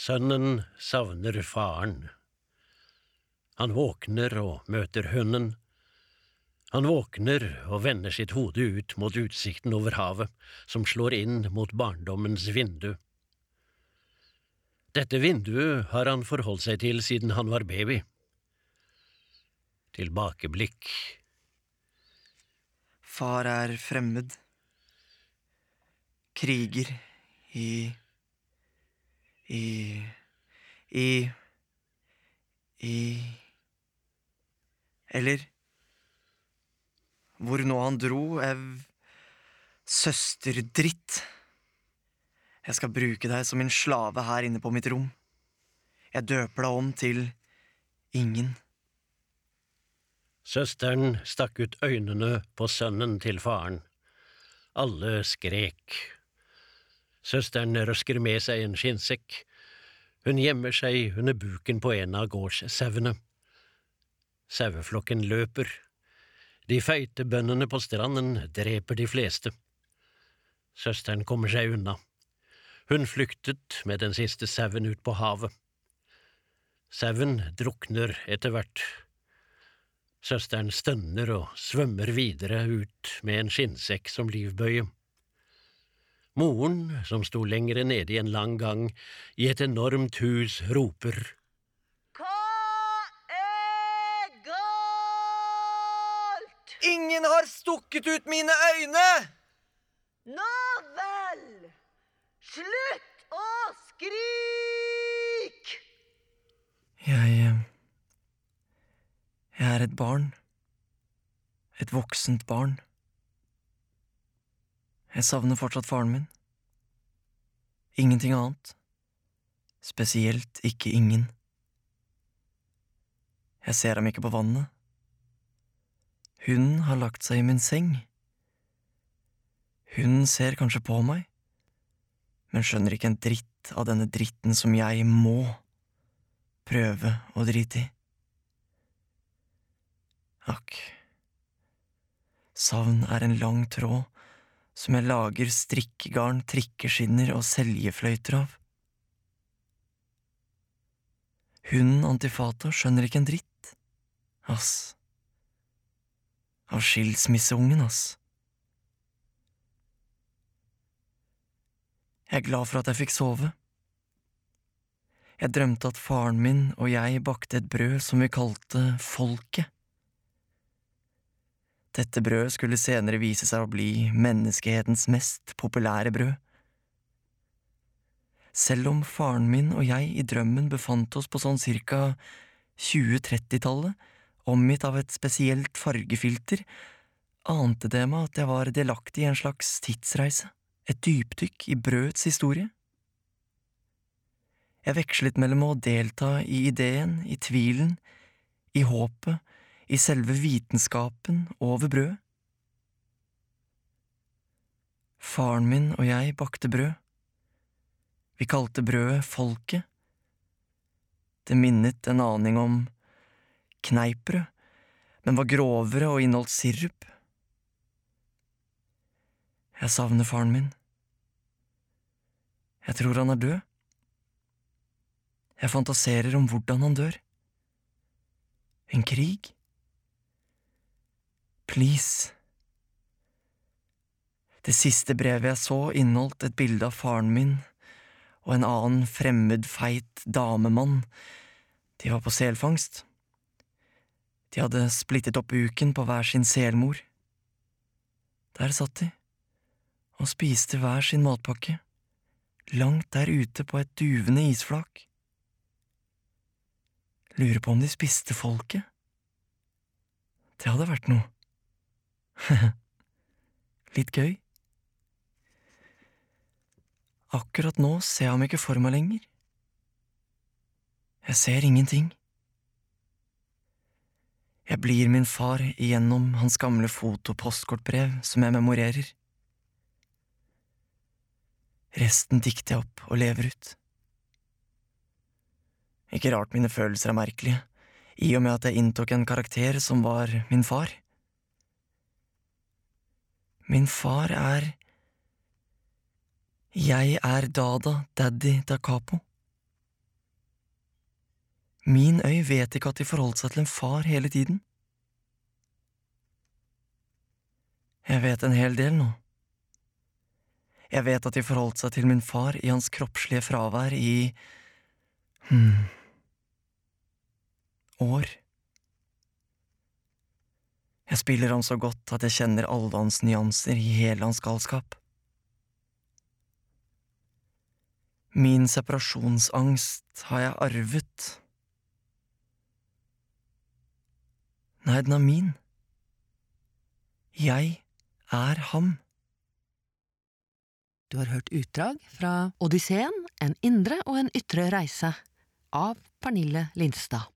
Sønnen savner faren. Han våkner og møter hunden. Han våkner og vender sitt hode ut mot utsikten over havet, som slår inn mot barndommens vindu. Dette vinduet har han forholdt seg til siden han var baby. Tilbakeblikk. Far er fremmed. Kriger i i i i Eller hvor nå han dro, ev søsterdritt. Jeg skal bruke deg som min slave her inne på mitt rom. Jeg døper deg om til ingen. Søsteren stakk ut øynene på sønnen til faren. Alle skrek. Søsteren røsker med seg en skinnsekk. Hun gjemmer seg under buken på en av gårdssauene. Saueflokken løper. De feite bøndene på stranden dreper de fleste. Søsteren kommer seg unna. Hun flyktet med den siste sauen ut på havet. Sauen drukner etter hvert. Søsteren stønner og svømmer videre ut med en skinnsekk som livbøye. Moren, som sto lengre nede i en lang gang, i et enormt hus, roper. Hva er galt? Ingen har stukket ut mine øyne! Nå vel! Slutt å skrike! Jeg eh, Jeg er et barn. Et voksent barn. Jeg savner fortsatt faren min. Ingenting annet. Spesielt ikke ingen. Jeg ser ham ikke på vannet. Hun har lagt seg i min seng. Hun ser kanskje på meg, men skjønner ikke en dritt av denne dritten som jeg må prøve å drite i. Akk. Savn er en lang tråd som jeg lager strikkegarn, trikkeskinner og seljefløyter av. Hunden Antifata skjønner ikke en dritt, ass. Av skilsmisseungen, ass. Jeg er glad for at jeg fikk sove. Jeg drømte at faren min og jeg bakte et brød som vi kalte Folket. Dette brødet skulle senere vise seg å bli menneskehetens mest populære brød. Selv om faren min og jeg i drømmen befant oss på sånn cirka 2030-tallet, omgitt av et spesielt fargefilter, ante det meg at jeg var delaktig i en slags tidsreise, et dypdykk i brødets historie. Jeg vekslet mellom å delta i ideen, i tvilen, i håpet, i selve vitenskapen over brød. Faren min og jeg bakte brød. Vi kalte brødet Folket. Det minnet en aning om kneippbrød, men var grovere og inneholdt sirup. Jeg savner faren min. Jeg tror han er død. Jeg fantaserer om hvordan han dør. En krig? Please. Det siste brevet jeg så, inneholdt et bilde av faren min og en annen fremmed, feit damemann. De var på selfangst. De hadde splittet opp uken på hver sin selmor. Der satt de og spiste hver sin matpakke, langt der ute på et duvende isflak. Lurer på om de spiste folket? Det hadde vært noe. Litt gøy. Akkurat nå ser jeg ham ikke for meg lenger. Jeg ser ingenting. Jeg blir min far igjennom hans gamle fotopostkortbrev som jeg memorerer. Resten dikter jeg opp og lever ut. Ikke rart mine følelser er merkelige, i og med at jeg inntok en karakter som var min far. Min far er Jeg er Dada Daddy Da Capo. Min øy vet ikke at de forholdt seg til en far hele tiden. Jeg vet en hel del nå. Jeg vet at de forholdt seg til min far i hans kroppslige fravær i… hm… år. Jeg spiller ham så godt at jeg kjenner alle hans nyanser i hele hans galskap. Min separasjonsangst har jeg arvet. Nei, den er min. Jeg er ham. Du har hørt utdrag fra Odysseen, en indre og en ytre reise, av Pernille Lindstad.